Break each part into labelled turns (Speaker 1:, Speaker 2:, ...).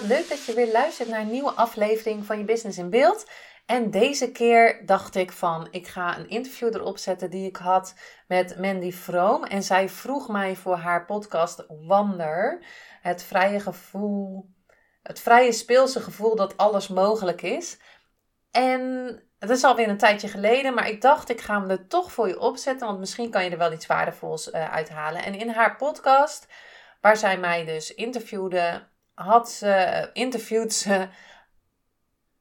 Speaker 1: Wat leuk dat je weer luistert naar een nieuwe aflevering van je Business in Beeld. En deze keer dacht ik van, ik ga een interview erop zetten die ik had met Mandy Vroom. En zij vroeg mij voor haar podcast Wander, het vrije gevoel, het vrije speelse gevoel dat alles mogelijk is. En het is alweer een tijdje geleden, maar ik dacht ik ga hem er toch voor je opzetten, want misschien kan je er wel iets waardevols uh, uithalen. En in haar podcast, waar zij mij dus interviewde, had ze, interviewd ze,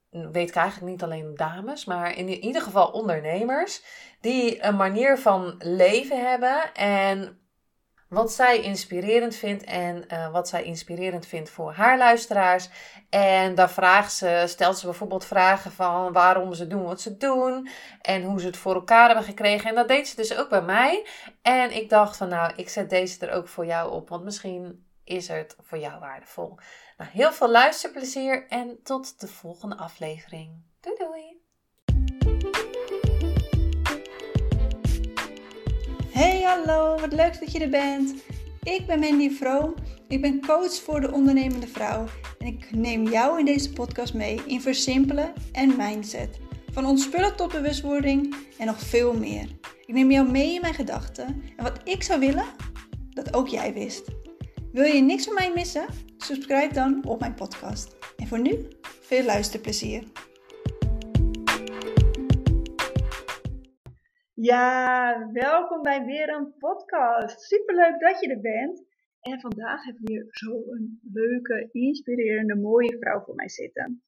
Speaker 1: weet ik eigenlijk niet alleen dames, maar in ieder geval ondernemers, die een manier van leven hebben en wat zij inspirerend vindt en uh, wat zij inspirerend vindt voor haar luisteraars. En daar vraagt ze, stelt ze bijvoorbeeld vragen van waarom ze doen wat ze doen en hoe ze het voor elkaar hebben gekregen. En dat deed ze dus ook bij mij. En ik dacht van nou, ik zet deze er ook voor jou op, want misschien is het voor jou waardevol. Nou, heel veel luisterplezier en tot de volgende aflevering. Doei doei!
Speaker 2: Hey hallo, wat leuk dat je er bent. Ik ben Mandy Vroom. Ik ben coach voor de ondernemende vrouw. En ik neem jou in deze podcast mee in versimpelen en mindset. Van ontspullen tot bewustwording en nog veel meer. Ik neem jou mee in mijn gedachten en wat ik zou willen, dat ook jij wist. Wil je niks van mij missen? Subscribe dan op mijn podcast. En voor nu, veel luisterplezier. Ja, welkom bij weer een podcast. Superleuk dat je er bent. En vandaag heb ik weer zo'n leuke, inspirerende, mooie vrouw voor mij zitten.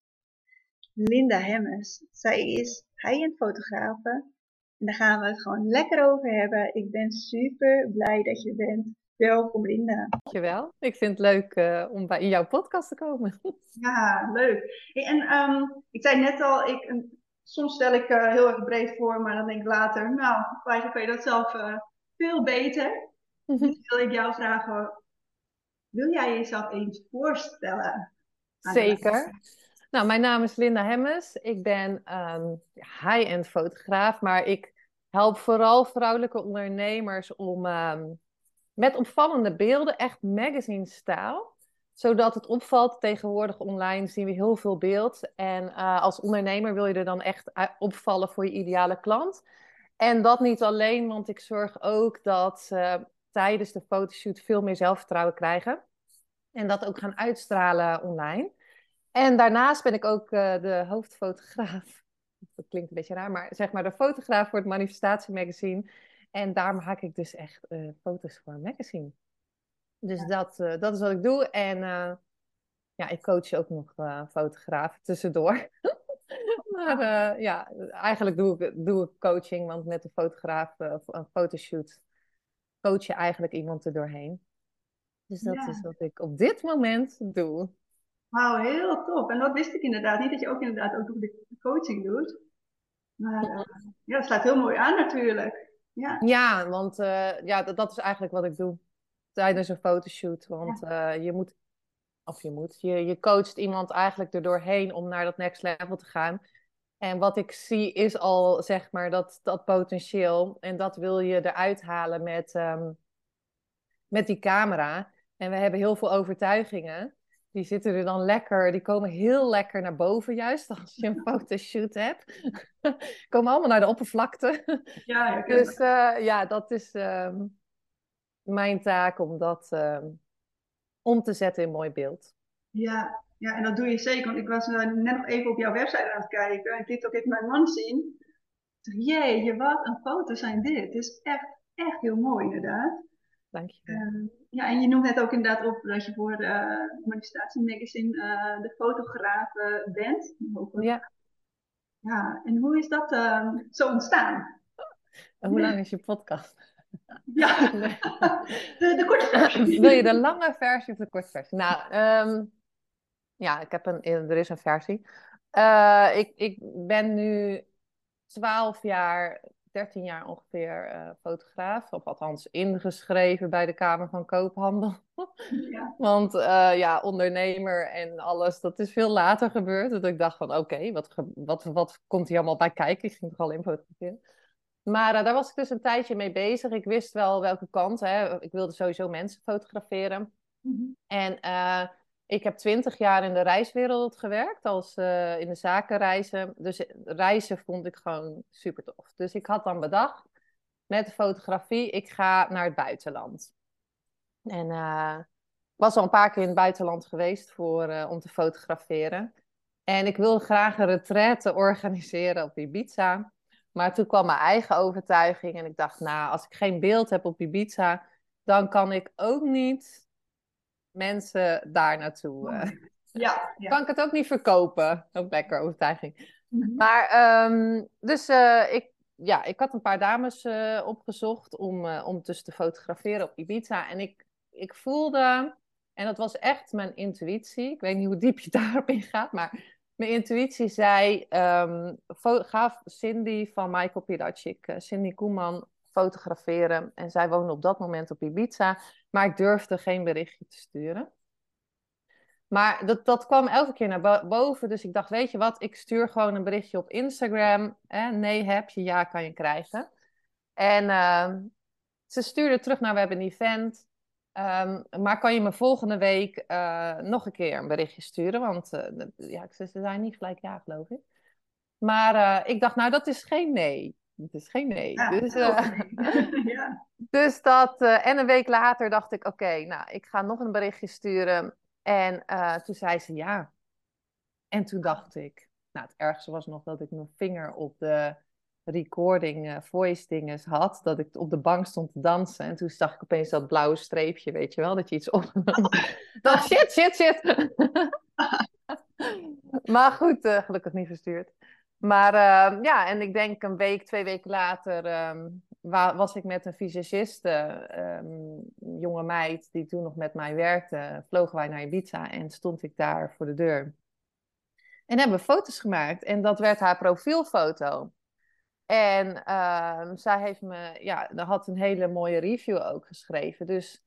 Speaker 2: Linda Hemmers. Zij is high-end fotografe. En daar gaan we het gewoon lekker over hebben. Ik ben super blij dat je bent. Welkom Linda.
Speaker 1: Dankjewel. Ik vind het leuk uh, om bij in jouw podcast te komen.
Speaker 2: Ja, leuk. Hey, en um, ik zei net al, ik, soms stel ik uh, heel erg breed voor, maar dan denk ik later, nou, eigenlijk kan je dat zelf uh, veel beter. Mm -hmm. Dus wil ik jou vragen, wil jij jezelf eens voorstellen?
Speaker 1: Zeker. Nou, mijn naam is Linda Hemmes. Ik ben um, high-end fotograaf, maar ik help vooral vrouwelijke ondernemers om met opvallende beelden, echt magazine-stijl. Zodat het opvalt. Tegenwoordig online zien we heel veel beeld. En uh, als ondernemer wil je er dan echt opvallen voor je ideale klant. En dat niet alleen, want ik zorg ook dat ze tijdens de fotoshoot veel meer zelfvertrouwen krijgen. En dat ook gaan uitstralen online. En daarnaast ben ik ook uh, de hoofdfotograaf. Dat klinkt een beetje raar, maar zeg maar de fotograaf voor het Manifestatiemagazine. En daar maak ik dus echt uh, foto's voor een magazine. Dus dat, uh, dat is wat ik doe. En uh, ja, ik coach ook nog fotografen tussendoor. maar ja, eigenlijk doe ik, doe ik coaching, want met een fotograaf, een fotoshoot, coach je eigenlijk iemand er doorheen. Dus dat ja. is wat ik op dit moment doe.
Speaker 2: Wauw, heel tof. En dat wist ik inderdaad niet, dat je ook inderdaad ook de coaching doet. Maar ja, dat slaat heel mooi aan natuurlijk.
Speaker 1: Ja, ja want uh, ja, dat, dat, is eigenlijk wat ik doe tijdens een fotoshoot. Want ja. uh, je moet, of je moet, je, je coacht iemand eigenlijk er doorheen om naar dat next level te gaan. En wat ik zie is al, zeg maar, dat, dat potentieel. En dat wil je eruit halen met, um, met die camera. En we hebben heel veel overtuigingen die zitten er dan lekker, die komen heel lekker naar boven juist als je een fotoshoot hebt. komen allemaal naar de oppervlakte. Ja, dus uh, ja, dat is uh, mijn taak om dat uh, om te zetten in mooi beeld.
Speaker 2: Ja, ja, en dat doe je zeker. Want ik was net nog even op jouw website aan het kijken en ik liet ook even mijn man zien. Jee, wat een foto's zijn dit. Het is echt, echt heel mooi inderdaad.
Speaker 1: Dank je.
Speaker 2: Uh, ja, en je noemt net ook inderdaad op dat je voor uh, Manifestatie Magazine uh, de fotograaf bent.
Speaker 1: Ja.
Speaker 2: Ja, en hoe is dat ehm, zo ontstaan?
Speaker 1: En hoe lang is je podcast?
Speaker 2: Ja, de, de korte versie.
Speaker 1: Wil je de lange versie of de korte versie? Nou, ehm, ja, ik heb een, er is een versie. Ik, ik ben nu 12 jaar, 13 jaar ongeveer uh, fotograaf. Of althans ingeschreven bij de Kamer van Koophandel. Ja. Want uh, ja, ondernemer en alles, dat is veel later gebeurd. Dat ik dacht van oké, wat, wat, wat komt hier allemaal bij kijken? Ik ging toch al in fotograferen. Maar uh, daar was ik dus een tijdje mee bezig. Ik wist wel welke kant. Hè. Ik wilde sowieso mensen fotograferen. Mm -hmm. En ik heb twintig jaar in de reiswereld gewerkt, als uh, in de zakenreizen. Dus reizen vond ik gewoon super tof. Dus ik had dan bedacht met de fotografie, ik ga naar het buitenland. En uh, was al een paar keer in het buitenland geweest voor, om te fotograferen. En ik wilde graag een retraite organiseren op Ibiza. Maar toen kwam mijn eigen overtuiging en ik dacht, nou, als ik geen beeld heb op Ibiza, dan kan ik ook niet mensen daar naartoe. Uh, ja, ja, Kan ik het ook niet verkopen? Ook lekker overtuiging. Mhm. Maar, um, dus uh, ik, ja, ik had een paar dames uh, opgezocht om, om dus te fotograferen op Ibiza. En ik, ik voelde, en dat was echt mijn intuïtie. Ik weet niet hoe diep je daarop ingaat, maar mijn intuïtie zei: um, gaf Cindy van Michael Pilacic, Cindy Koeman, fotograferen. En zij woonde op dat moment op Ibiza, maar ik durfde geen berichtje te sturen. Maar dat, dat kwam elke keer naar boven. Dus ik dacht, weet je wat, ik stuur gewoon een berichtje op Instagram. Nee heb je, ja kan je krijgen. En uh, ze stuurde terug naar, we hebben een event. Um, maar kan je me volgende week uh, nog een keer een berichtje sturen? Want uh, ja, ze zijn niet gelijk ja, geloof ik. Maar uh, ik dacht, nou, dat is geen nee. Het is geen nee. dus, uh, ja. dus dat, uh, en een week later dacht ik, oké, nou, ik ga nog een berichtje sturen. En uh, toen zei ze ja. En toen dacht ik, nou, het ergste was nog dat ik mijn vinger op de recording voice dinges had. Dat ik op de bank stond te dansen. En toen zag ik opeens dat blauwe streepje, weet je wel, dat je iets opgenomen. dat shit, shit, shit. maar goed, gelukkig niet verstuurd. Maar uh, ja, en ik denk een week, twee weken later um, was ik met een visagiste, um, jonge meid die toen nog met mij werkte, vlogen wij naar Ibiza en stond ik daar voor de deur. En hebben we foto's gemaakt en dat werd haar profielfoto. En zij heeft me, ja, had een hele mooie review ook geschreven. Dus,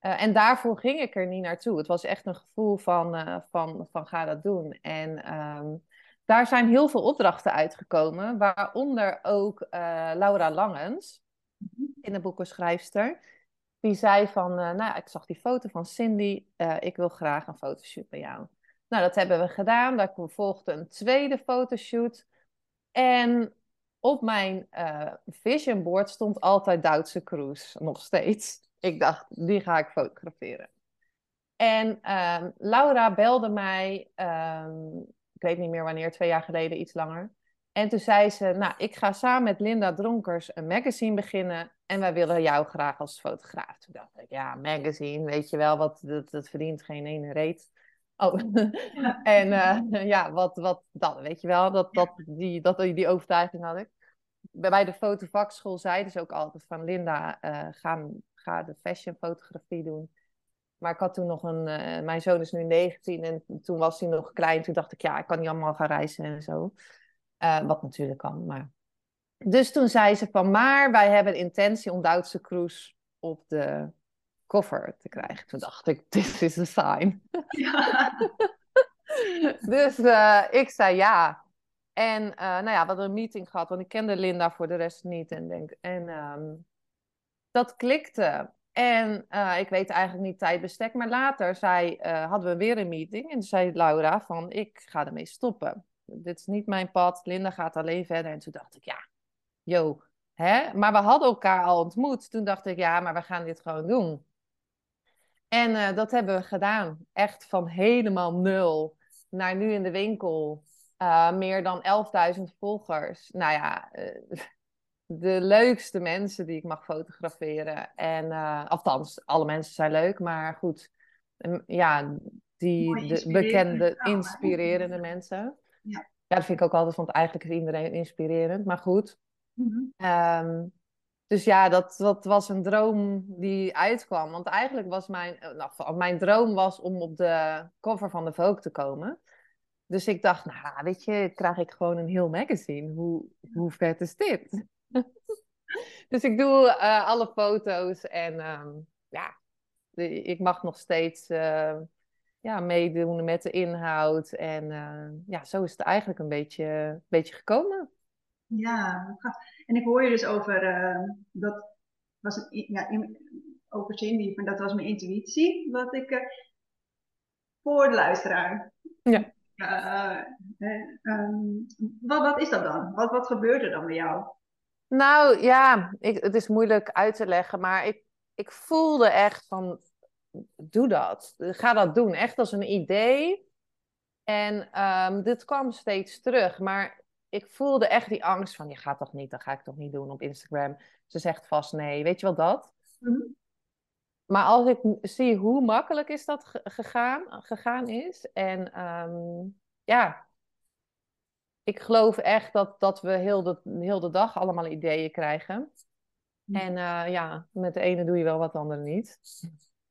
Speaker 1: uh, en daarvoor ging ik er niet naartoe. Het was echt een gevoel van, uh, van, van ga dat doen. En daar zijn heel veel opdrachten uitgekomen, waaronder ook uh, Laura Langens, in de boekenschrijfster. Die zei van, uh, nou ik zag die foto van Cindy, uh, ik wil graag een fotoshoot bij jou. Nou, dat hebben we gedaan. Daar volgde een tweede fotoshoot. En op mijn vision board stond altijd Duitse Cruise, nog steeds. Ik dacht, die ga ik fotograferen. En ehm, Laura belde mij um, ik weet niet meer wanneer, twee jaar geleden, iets langer. En toen zei ze, nou, ik ga samen met Linda Dronkers een magazine beginnen en wij willen jou graag als fotograaf. Toen dacht ik, ja, magazine, weet je wel, wat, dat, dat verdient geen ene reet. Oh, en uh, ja, wat, wat dan, weet je wel, dat, dat, die, dat, die overtuiging had ik. Bij de fotovakschool zeiden ze ook altijd van, Linda, uh, ga, ga de fashion fotografie doen. Maar ik had toen nog een, uh, mijn zoon is nu 19 en toen was hij nog klein. Toen dacht ik, ja, ik kan niet allemaal gaan reizen en zo. Uh, wat natuurlijk kan, maar. Dus toen zei ze van, maar wij hebben intentie om Duitse Cruise op de koffer te krijgen. Toen dacht ik, this is a sign. Ja. dus uh, ik zei ja. En nou ja, we hadden een meeting gehad, want ik kende Linda voor de rest niet. En, denk, en um, dat klikte. En uh, ik weet eigenlijk niet tijdbestek, maar later zei, uh, hadden we weer een meeting en zei Laura van ik ga ermee stoppen. Dit is niet mijn pad, Linda gaat alleen verder. En toen dacht ik ja, yo, hè? Maar we hadden elkaar al ontmoet. Toen dacht ik ja, maar we gaan dit gewoon doen. En uh, dat hebben we gedaan. Echt van helemaal nul naar nu in de winkel. meer dan 11.000 volgers. Nou ja, de leukste mensen die ik mag fotograferen. En uh, althans, alle mensen zijn leuk, maar goed. Ja, die de bekende, inspirerende mensen. Ja. ja, dat vind ik ook altijd, want eigenlijk is iedereen inspirerend. Maar goed. Mm -hmm. um, dus ja, dat, dat was een droom die uitkwam. Want eigenlijk was mijn, eh, nou, mijn droom was om op de cover van de Vogue te komen. Dus ik dacht, nou weet je, krijg ik gewoon een heel magazine. Hoe, hoe vet is dit? dus ik doe uh, alle foto's en uh, ja, ik mag nog steeds uh, ja, meedoen met de inhoud. En ja, zo is het eigenlijk een beetje, een beetje gekomen.
Speaker 2: Ja, en ik hoor je dus over, uh, dat was een, ja, in, over Cindy, maar dat was mijn intuïtie, wat ik voor de luisteraar.
Speaker 1: Ja.
Speaker 2: Uh, um, wat, wat is dat dan? Wat, wat gebeurt er dan bij jou?
Speaker 1: Nou ja, ik, het is moeilijk uit te leggen, maar ik, ik voelde echt van, doe dat. Ga dat doen, echt als een idee. En um, dit kwam steeds terug, maar ik voelde echt die angst van, je gaat toch niet, dat ga ik toch niet doen op Instagram. Ze zegt vast nee, weet je wel dat? Mhm. Maar als ik zie hoe makkelijk is dat gegaan, gegaan is. En ehm, ja, ik geloof echt dat, dat we heel de, heel de dag allemaal ideeën krijgen. Mhm. En uh, ja, met de ene doe je wel wat, de andere niet.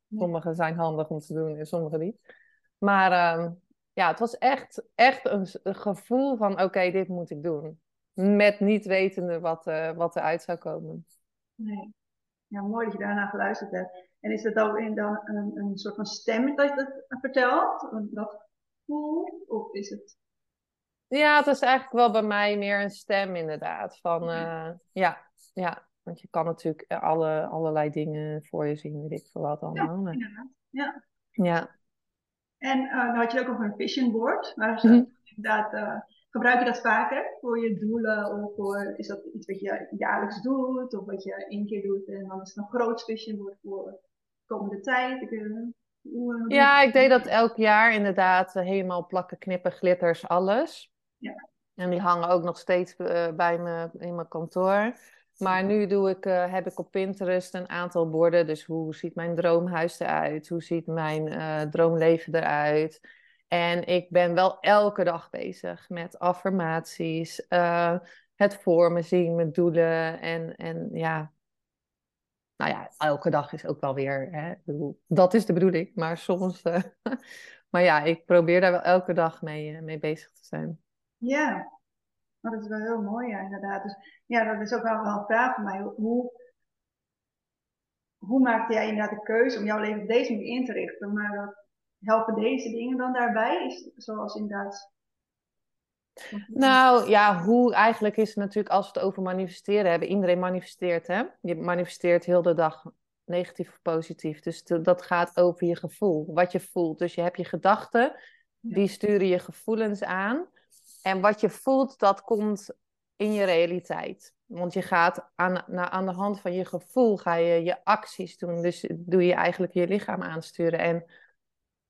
Speaker 1: Sommige zijn handig om te doen en sommige niet. Maar ehm, ja, het was echt, echt een, gevoel van oké, dit moet ik doen. Met niet wetende wat, uh, wat eruit zou komen.
Speaker 2: Nee. Ja, mooi dat je daarna geluisterd hebt. En is dat ook in dan een, een soort van stem dat je dat vertelt? Dat gevoel? Of is het...
Speaker 1: Ja, het is eigenlijk wel bij mij meer een stem inderdaad. Van uh, ja, ja. Want je kan natuurlijk alle, allerlei dingen voor je zien, weet ik veel wat allemaal.
Speaker 2: Ja, inderdaad. Ja.
Speaker 1: ja.
Speaker 2: En uh, dan had je ook nog een vision board. Inderdaad, uh, gebruik je dat vaker voor je doelen? Of voor, is dat iets wat je jaarlijks doet? Of wat je één keer doet en dan is het een groot vision board voor de komende tijd? Ik,
Speaker 1: ja, ik deed dat elk jaar inderdaad. helemaal plakken, knippen, glitters, alles.
Speaker 2: Ja.
Speaker 1: En die hangen ook nog steeds bij me in mijn kantoor. Maar nu doe ik, uh, heb ik op Pinterest een aantal borden. Dus hoe ziet mijn droomhuis eruit? Hoe ziet mijn uh, droomleven eruit? En ik ben wel elke dag bezig met affirmaties, het voor me zien, mijn doelen. En, en ja, nou ja, elke dag is ook wel weer, hè? Dat is de bedoeling. Maar soms, maar ja, ik probeer daar wel elke dag mee, mee bezig te zijn.
Speaker 2: Ja, maar dat is wel heel mooi, ja, inderdaad. Dus ja, dat is ook wel, wel een vraag van mij. Hoe, hoe maakte jij inderdaad de keuze om jouw leven op deze manier in te richten? Maar dat, helpen deze dingen dan daarbij? Is, zoals inderdaad.
Speaker 1: Nou ja, hoe eigenlijk is het natuurlijk als we het over manifesteren hebben. Iedereen manifesteert, hè? Je manifesteert heel de dag negatief of positief. Dus dat gaat over je gevoel, wat je voelt. Dus je hebt je gedachten, die sturen je gevoelens aan. En wat je voelt, dat komt in je realiteit. Want je gaat aan, aan de hand van je gevoel, ga je je acties doen. Dus doe je eigenlijk je lichaam aansturen. En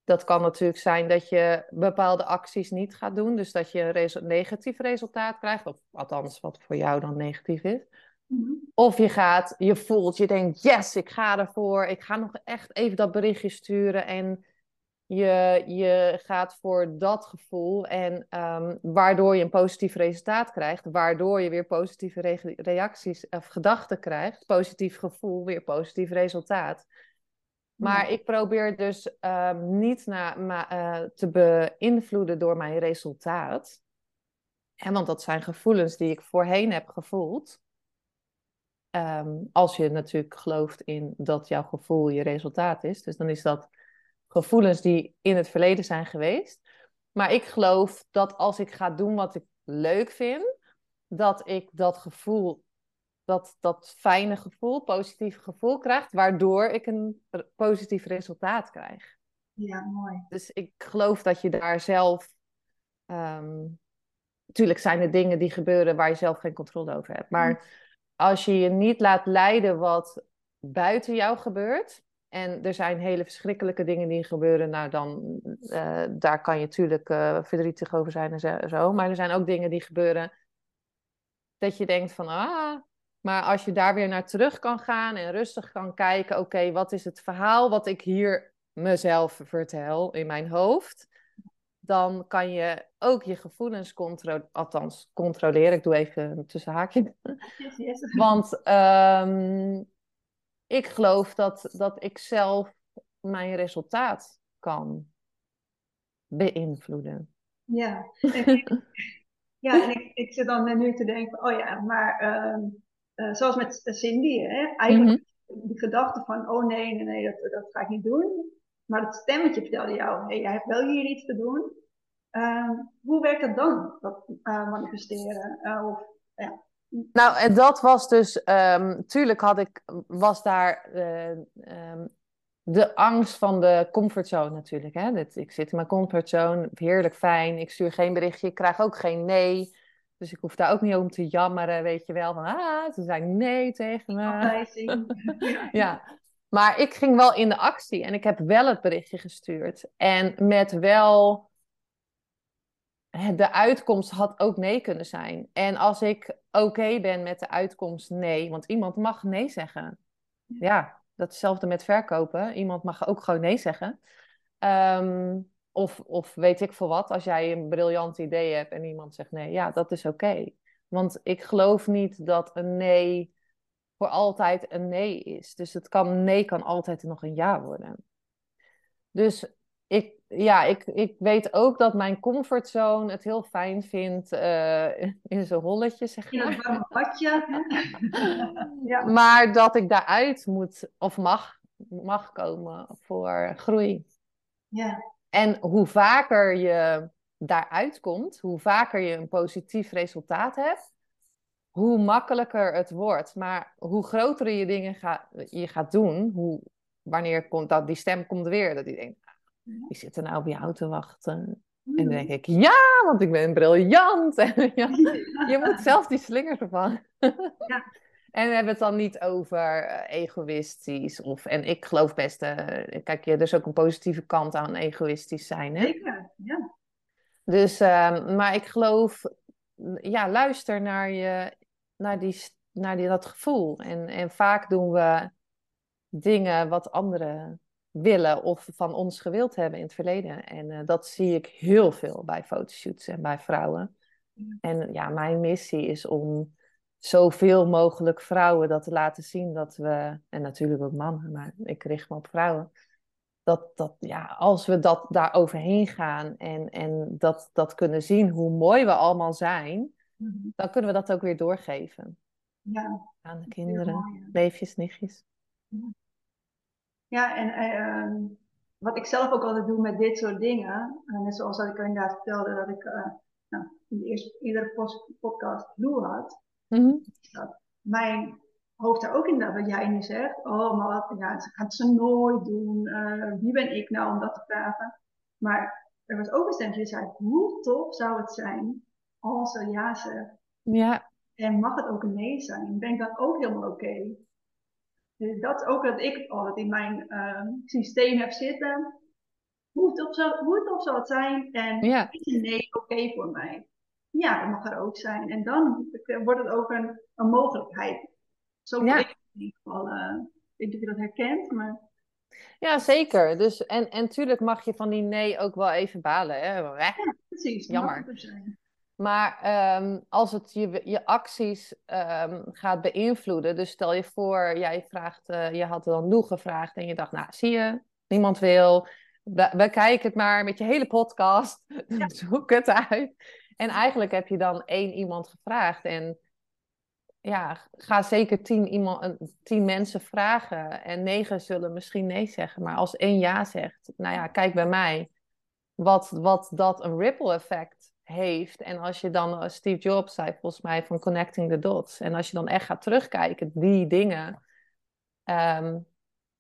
Speaker 1: dat kan natuurlijk zijn dat je bepaalde acties niet gaat doen. Dus dat je een negatief resultaat krijgt. Of althans, wat voor jou dan negatief is. Mhm. Of je gaat, je voelt, je denkt, yes, ik ga ervoor. Ik ga nog echt even dat berichtje sturen. En je, je gaat voor dat gevoel en um, waardoor je een positief resultaat krijgt, waardoor je weer positieve reacties of gedachten krijgt, positief gevoel, weer positief resultaat. Maar ik probeer dus um, niet na, ma, uh, te beïnvloeden door mijn resultaat. En want dat zijn gevoelens die ik voorheen heb gevoeld. Um, als je natuurlijk gelooft in dat jouw gevoel je resultaat is. Dus dan is dat gevoelens die in het verleden zijn geweest. Maar ik geloof dat als ik ga doen wat ik leuk vind, dat ik dat gevoel, dat, dat fijne gevoel, positieve gevoel krijg, waardoor ik een positief resultaat krijg.
Speaker 2: Ja, mooi.
Speaker 1: Dus ik geloof dat je daar zelf. Um, natuurlijk zijn er dingen die gebeuren waar je zelf geen controle over hebt. Maar als je je niet laat leiden wat buiten jou gebeurt, en er zijn hele verschrikkelijke dingen die gebeuren. Nou, dan, uh, daar kan je natuurlijk uh, verdrietig over zijn en zo. Maar er zijn ook dingen die gebeuren dat je denkt van, ah, maar als je daar weer naar terug kan gaan en rustig kan kijken, oké, wat is het verhaal wat ik hier mezelf vertel in mijn hoofd? dan kan je ook je gevoelens controleren, althans controleren. Ik doe even tussen haakjes.
Speaker 2: Yes, yes.
Speaker 1: Want ehm, ik geloof dat, dat ik zelf mijn resultaat kan beïnvloeden.
Speaker 2: Ja, en ik, ja, en ik, ik zit dan nu te denken, oh ja, maar ehm, eh, zoals met Cindy, hè, eigenlijk die gedachte van, oh nee, nee, nee, dat, dat ga ik niet doen. Maar het stemmetje vertelde jou, hey, jij hebt wel hier iets te doen. Ehm, hoe werkt dat dan, dat eh, manifesteren? Eh, of, ja.
Speaker 1: Nou, en dat was dus, um, tuurlijk had ik, was daar um, de angst van de comfortzone natuurlijk. Hè? Dat, ik zit in mijn comfortzone, heerlijk fijn. Ik stuur geen berichtje, ik krijg ook geen nee. Dus ik hoef daar ook niet om te jammeren, weet je wel. Van, ah, ze zijn nee tegen me. ja, maar ik ging wel in de actie en ik heb wel het berichtje gestuurd. En met wel de uitkomst had ook nee kunnen zijn. En als ik oké ben met de uitkomst nee, want iemand mag nee zeggen. Ja, datzelfde met verkopen. Iemand mag ook gewoon nee zeggen. Ehm, of, of weet ik veel wat, als jij een briljant idee hebt en iemand zegt nee, ja, dat is oké. Want ik geloof niet dat een nee voor altijd een nee is. Dus het kan, nee kan altijd nog een ja worden. Dus ik, ja, ik, ik weet ook dat mijn comfortzone het heel fijn vindt uh, in zijn holletje, zeg maar.
Speaker 2: Ja, een badje.
Speaker 1: ja. Maar dat ik daaruit moet of mag, mag komen voor groei.
Speaker 2: Ja.
Speaker 1: En hoe vaker je daaruit komt, hoe vaker je een positief resultaat hebt, hoe makkelijker het wordt. Maar hoe groter je dingen ga, je gaat doen, hoe, wanneer komt dat, die stem komt weer. Dat die denkt, wie zit er nou op jou te wachten? En dan denk ik, ja, want ik ben briljant. ja, je moet zelf die slinger ervan. ja. En we hebben het dan niet over eh, egoïstisch. Of, en ik geloof best, uh, kijk, er is ook een positieve kant aan egoïstisch zijn. Hè?
Speaker 2: Zeker, ja.
Speaker 1: Dus, uh, maar ik geloof, ja, luister naar, je, naar, die, naar die, dat gevoel. En, en vaak doen we dingen wat anderen willen of van ons gewild hebben in het verleden. En uh, dat zie ik heel veel bij fotoshoots en bij vrouwen. En ja, mijn missie is om zoveel mogelijk vrouwen dat te laten zien dat we, en natuurlijk ook mannen, maar ik richt me op vrouwen, dat, dat ja, als we dat daar overheen gaan en, en dat, dat kunnen zien hoe mooi we allemaal zijn, mhm. dan kunnen we dat ook weer doorgeven.
Speaker 2: Ja.
Speaker 1: Aan de kinderen, neefjes, nichtjes.
Speaker 2: Ja, en uh, wat ik zelf ook altijd doe met dit soort dingen, uh, net zoals dat ik inderdaad vertelde dat ik uh, nou, in de eerste, iedere podcast doel had, mm dat mijn hoofd daar ook inderdaad, wat jij nu zegt, oh, maar wat, ja, ze gaat ze nooit doen, wie ben ik nou om dat te vragen? Maar er was ook een stem die zei, hoe tof zou het zijn als ze ja zegt?
Speaker 1: Ja.
Speaker 2: En mag het ook een nee zijn? Ben ik dan ook helemaal oké? Dus dat is ook wat ik altijd in mijn uh, systeem heb zitten. Hoe hoe tof zal het zijn? En
Speaker 1: ja.
Speaker 2: is een nee oké voor mij? Ja, dat mag er ook zijn. En dan wordt het ook een, een mogelijkheid. Zo ja. ik in ieder geval. Uh, ik denk dat je dat herkent, maar...
Speaker 1: Ja, zeker. Dus, en, en tuurlijk mag je van die nee ook wel even balen. Hè?
Speaker 2: Ja, precies.
Speaker 1: Jammer. Maar um, als het je, je acties um, gaat beïnvloeden, dus stel je voor, jij vraagt, uh, je had dan Lou gevraagd en je dacht, nou zie je, niemand wil, bekijk het maar met je hele podcast, ja. zoek het uit. En eigenlijk heb je dan één iemand gevraagd en ja, ga zeker tien, iemand, tien mensen vragen en negen zullen misschien nee zeggen. Maar als één ja zegt, nou ja, kijk bij mij, wat, wat dat een ripple effect heeft. En als je dan, eh, Steve Jobs zei volgens mij van connecting the dots. En als je dan echt gaat terugkijken, die dingen. Um,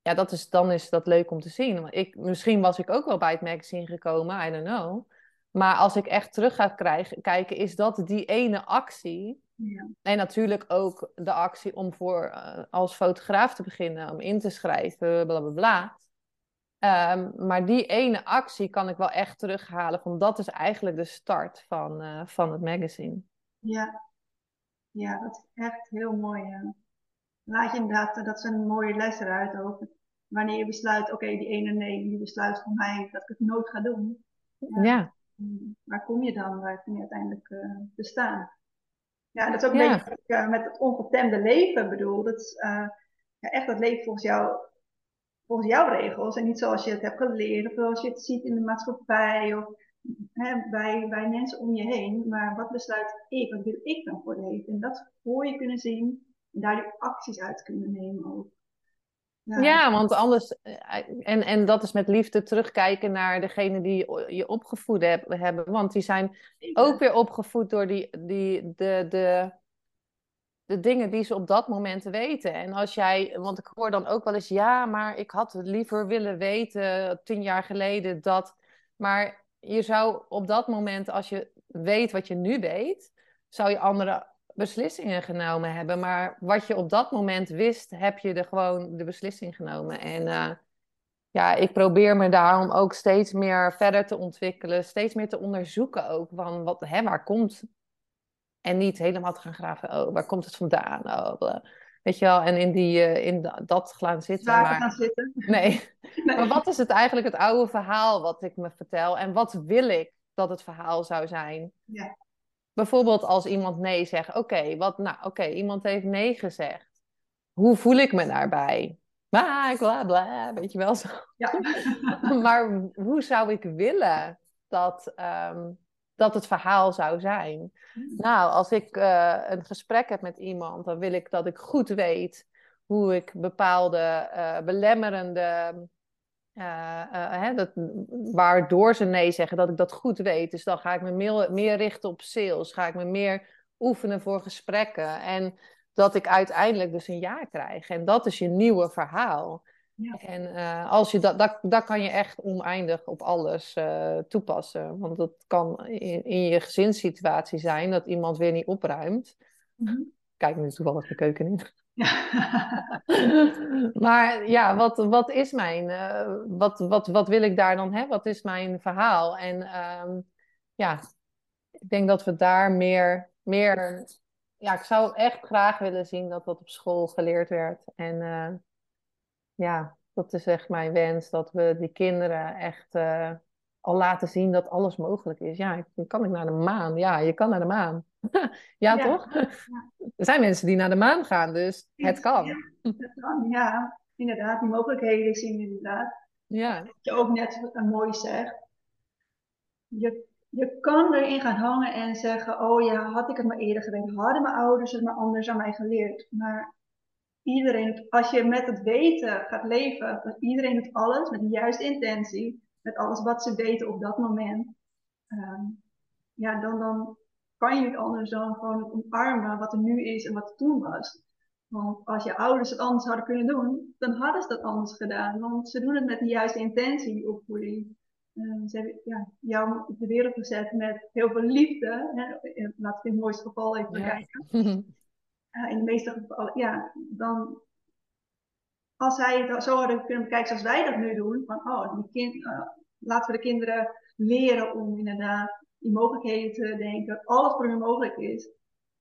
Speaker 1: ja, dat is, dan is dat leuk om te zien. Ik, misschien was ik ook wel bij het magazine gekomen, I don't know. Maar als ik echt terug ga krijgen, kijken, is dat die ene actie. Ja. En natuurlijk ook de actie om voor, uh, als fotograaf te beginnen, om in te schrijven, bla bla bla. Um, maar die ene actie kan ik wel echt terughalen. Van dat is eigenlijk de start van, uh, van het magazine.
Speaker 2: Ja. ja, dat is echt heel mooi. Ja. Laat je inderdaad, dat is een mooie les eruit ook. Wanneer je besluit, oké, okay, die ene nee, die besluit voor mij dat ik het nooit ga doen.
Speaker 1: Ja. ja.
Speaker 2: waar kom je dan? Waar kom je uiteindelijk te staan? Ja, dat is ook een beetje wat ik met het ongetemde leven bedoel. Dat is ja, echt dat leven volgens jou, volgens jouw regels en niet zoals je het hebt geleerd of zoals je het ziet in de maatschappij of hè, bij, bij mensen om je heen. Maar wat besluit ik? Wat wil ik dan voor het leven? En dat voor je kunnen zien en daar die acties uit kunnen nemen ook.
Speaker 1: Ja. ja, want anders, en, en dat is met liefde terugkijken naar degene die je opgevoed hebben. Want die zijn ook weer opgevoed door die, die, de, de, de dingen die ze op dat moment weten. En als jij, want ik hoor dan ook wel eens, ja, maar ik had het liever willen weten tien jaar geleden dat. Maar je zou op dat moment, als je weet wat je nu weet, zou je andere beslissingen genomen hebben. Maar wat je op dat moment wist, heb je er gewoon de beslissing genomen. En uh, ja, ik probeer me daarom ook steeds meer verder te ontwikkelen, steeds meer te onderzoeken ook van wat, hè, waar komt en niet helemaal te gaan graven, oh, waar komt het vandaan? Oh, weet je wel, en in, die, uh, in dat gaan zitten.
Speaker 2: maar... gaan zitten.
Speaker 1: Nee. nee. Maar wat is het eigenlijk het oude verhaal wat ik me vertel? En wat wil ik dat het verhaal zou zijn?
Speaker 2: Ja.
Speaker 1: Bijvoorbeeld als iemand nee zegt. Oké, wat nou, oké, iemand heeft nee gezegd. Hoe voel ik me daarbij? Bla, bla, bla, weet je wel zo.
Speaker 2: Ja.
Speaker 1: maar hoe zou ik willen dat, um, dat het verhaal zou zijn. Hmm. Nou, als ik uh, een gesprek heb met iemand, dan wil ik dat ik goed weet hoe ik bepaalde uh, belemmerende. Uh, hè, dat, waardoor ze nee zeggen, dat ik dat goed weet. Dus dan ga ik me meer, meer richten op sales. Ga ik me meer oefenen voor gesprekken. En dat ik uiteindelijk dus een ja krijg. En dat is je nieuwe verhaal. Ja. En uh, als je dat, dat, dat kan je echt oneindig op alles uh, toepassen. Want dat kan in, in, je gezinssituatie zijn dat iemand weer niet opruimt. Mm-hmm. Kijk nu toevallig de keuken in. Maar ja, wat, wat is mijn, uh, wat, wat, wat wil ik daar dan hebben? Wat is mijn verhaal? En um, ja, ik denk dat we daar meer, meer, ja, ik zou echt graag willen zien dat dat op school geleerd werd. En ja, dat is echt mijn wens. Dat we die kinderen echt uh, al laten zien dat alles mogelijk is. Ja, kan ik naar de maan? Ja, je kan naar de maan. ja, toch? Ja. Er zijn mensen die naar de maan gaan, dus het kan.
Speaker 2: Ja, het kan, ja. Inderdaad, die mogelijkheden zien inderdaad.
Speaker 1: Ja.
Speaker 2: Wat je ook net mooi zegt. Je, je kan erin gaan hangen en zeggen, oh ja, had ik het maar eerder geweten. Hadden mijn ouders het maar anders aan mij geleerd. Maar iedereen, als je met het weten gaat leven, dat iedereen doet alles met de juiste intentie, met alles wat ze weten op dat moment, um, ja, dan, dan kan je niet anders dan gewoon omarmen wat er nu is en wat er toen was. Want als je ouders het anders hadden kunnen doen, dan hadden ze dat anders gedaan. Want ze doen het met de juiste intentie, die opvoeding. Uh, ze hebben ja, jou op de wereld gezet met heel veel liefde. Hè? Laten we het mooiste geval even bekijken. In de meeste gevallen, ja, dan als zij het zo hadden kunnen bekijken zoals wij dat nu doen, van oh, die kind, uh, laten we de kinderen leren om inderdaad die mogelijkheden te denken, alles voor hun mogelijk is.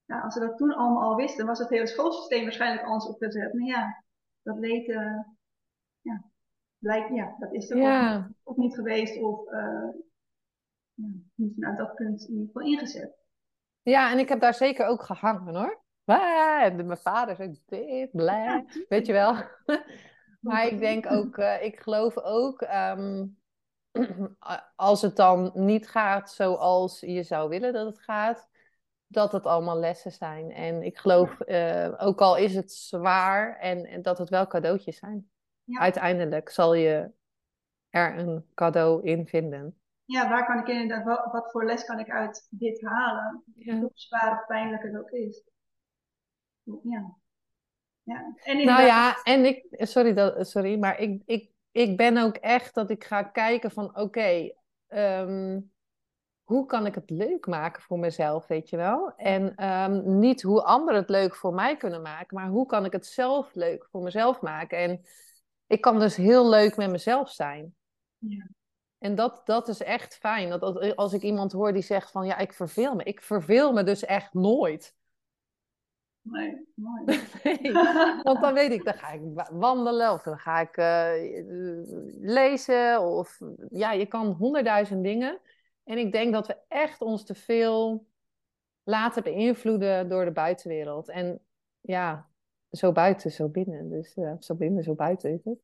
Speaker 2: Als ze dat toen allemaal al wisten, was het hele schoolsysteem waarschijnlijk anders opgezet. Maar ja, dat leed, uh, ja, blijkt, ja, dat is er ja. ook, niet geweest of uh, ja, niet naar dat punt in ieder geval ingezet.
Speaker 1: Ja, en ik heb daar zeker ook gehangen hoor. En mijn vader zei dit, blij, weet je wel. maar ik denk ook, uh, ik geloof ook, um, als het dan niet gaat zoals je zou willen dat het gaat, dat het allemaal lessen zijn. En ik geloof, uh, ook al is het zwaar, en, en, dat het wel cadeautjes zijn. Ja. Uiteindelijk zal je er een cadeau in vinden.
Speaker 2: Ja, waar kan ik inderdaad, wat, wat voor les kan ik uit dit halen? Ja. Hoe zwaar of pijnlijk het ook is ja. ja. En
Speaker 1: nou ja, en ik, sorry, dat, sorry maar ik, ik, ik ben ook echt dat ik ga kijken van oké, okay, ehm, hoe kan ik het leuk maken voor mezelf, weet je wel? En um, niet hoe anderen het leuk voor mij kunnen maken, maar hoe kan ik het zelf leuk voor mezelf maken? En ik kan dus heel leuk met mezelf zijn.
Speaker 2: Ja.
Speaker 1: En dat, dat is echt fijn. Dat als ik iemand hoor die zegt van ja, ik verveel me. Ik verveel me dus echt nooit.
Speaker 2: Nee, mooi.
Speaker 1: nee, want dan weet ik, dan ga ik wandelen of dan ga ik uh, lezen. Of ja, je kan honderdduizend dingen. En ik denk dat we echt ons te veel laten beïnvloeden door de buitenwereld. En ja, zo buiten, zo binnen. Dus ja, zo binnen, zo buiten is het.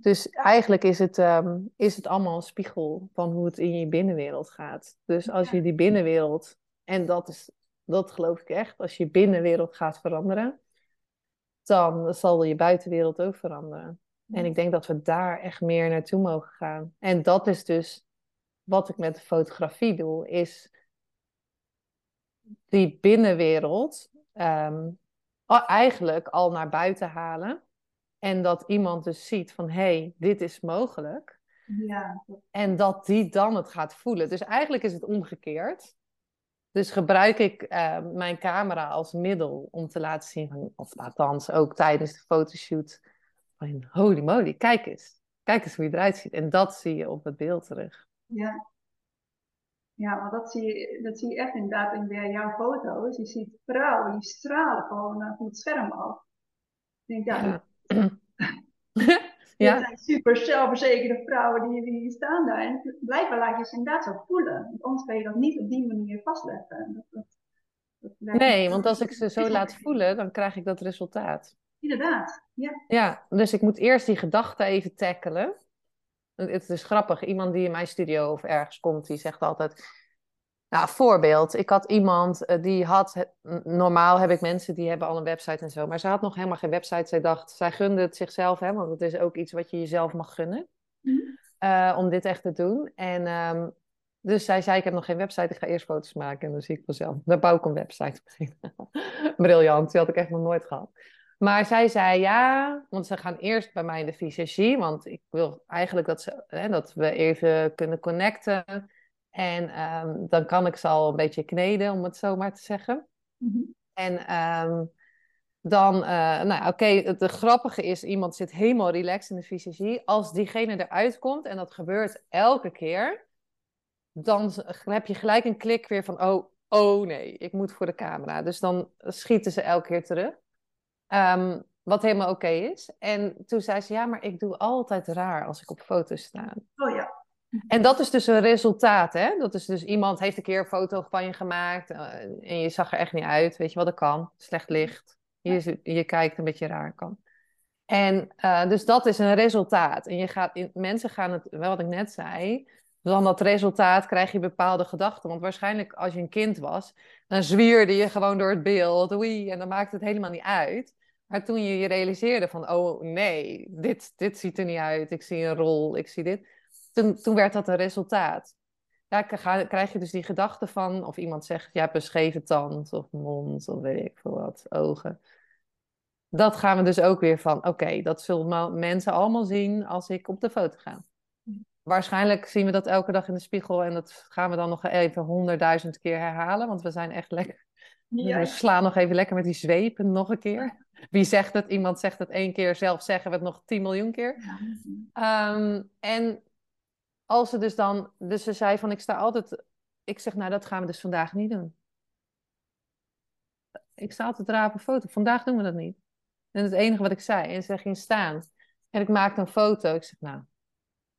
Speaker 1: Dus eigenlijk is het, ehm, is het allemaal een spiegel van hoe het in je binnenwereld gaat. Dus als je die binnenwereld, en dat, is, dat geloof ik echt, als je binnenwereld gaat veranderen, dan zal je buitenwereld ook veranderen. En ik denk dat we daar echt meer naartoe mogen gaan. En dat is dus wat ik met de fotografie doe, is die binnenwereld ehm, eigenlijk al naar buiten halen. En dat iemand dus ziet van, hé, hey, dit is mogelijk. Ja. En dat die dan het gaat voelen. Dus eigenlijk is het omgekeerd. Dus gebruik ik uh, mijn camera als middel om te laten zien, van, of althans ook tijdens de fotoshoot, van holy moly, kijk eens. Kijk eens hoe je eruit ziet. En dat zie je op het beeld terug.
Speaker 2: Ja, ja want dat zie, je, dat zie je echt inderdaad in bij jouw foto's. Je ziet vrouwen die stralen gewoon van het scherm af. Ik denk, ja, ja. zijn super zelfverzekerde vrouwen die, die staan daar. En blijkbaar laat je ze inderdaad zo voelen. Want anders kan je dat niet op die manier vastleggen. Dat, dat,
Speaker 1: dat nee, want als ik ze zo laat voelen, dan krijg ik dat resultaat.
Speaker 2: Inderdaad, ja.
Speaker 1: Ja, dus ik moet eerst die gedachte even tackelen. Het is grappig, iemand die in mijn studio of ergens komt, die zegt altijd nou, voorbeeld. Ik had iemand uh, die had. Normaal heb ik mensen die hebben al een website en zo. Maar ze had nog helemaal geen website. Zij dacht, zij gunde het zichzelf, hè, want het is ook iets wat je jezelf mag gunnen. Mhm. Uh, om dit echt te doen. En um, dus zij zei: Ik heb nog geen website, ik ga eerst foto's maken. En dan zie ik vanzelf. Daar bouw ik een website Briljant, die had ik echt nog nooit gehad. Maar zij zei ja, want ze gaan eerst bij mij in de visagie. Want ik wil eigenlijk dat, ze, hè, dat we even kunnen connecten. En ehm, dan kan ik ze al een beetje kneden, om het zo maar te zeggen. Mhm. En um, dan, uh, nou oké, het grappige is, iemand zit helemaal relaxed in de fysiologie. Als diegene eruit komt, en dat gebeurt elke keer, dan heb je gelijk een klik weer van, oh, oh nee, ik moet voor de camera. Dus dan schieten ze elke keer terug. Um, wat helemaal oké is. En toen zei ze, ja, maar ik doe altijd raar als ik op foto's sta.
Speaker 2: Oh.
Speaker 1: En dat is dus een resultaat, hè? Dat is dus iemand heeft een keer een foto van je gemaakt uh, en je zag er echt niet uit. Weet je wat dat kan? Slecht licht. Je, je kijkt een beetje raar kan. En uh, dus dat is een resultaat. En je gaat in, mensen gaan het, wel wat ik net zei, dan dat resultaat krijg je bepaalde gedachten. Want waarschijnlijk als je een kind was, dan zwierde je gewoon door het beeld. Oei, en dan maakt het helemaal niet uit. Maar toen je je realiseerde van, oh nee, dit, dit ziet er niet uit. Ik zie een rol, ik zie dit toen, toen werd dat een resultaat. Daar krijg je dus die gedachte van, of iemand zegt, je hebt een scheve tand of mond of weet ik veel wat, ogen. Dat gaan we dus ook weer van, oké, dat zullen mensen allemaal zien als ik op de foto ga. Waarschijnlijk zien we dat elke dag in de spiegel en dat gaan we dan nog even honderdduizend keer herhalen, want we zijn echt lekker. We slaan nog even lekker met die zweepen nog een keer. Wie zegt het? Iemand zegt het één keer, zelf zeggen we het nog tien miljoen keer. Ja. Um, en als ze dus dan, dus ze zei van ik sta altijd, ik zeg nou dat gaan we dus vandaag niet doen. Ik sta altijd raar een foto, vandaag doen we dat niet. En het enige wat ik zei, en ze ging staan. En ik maakte een foto, ik zeg nou,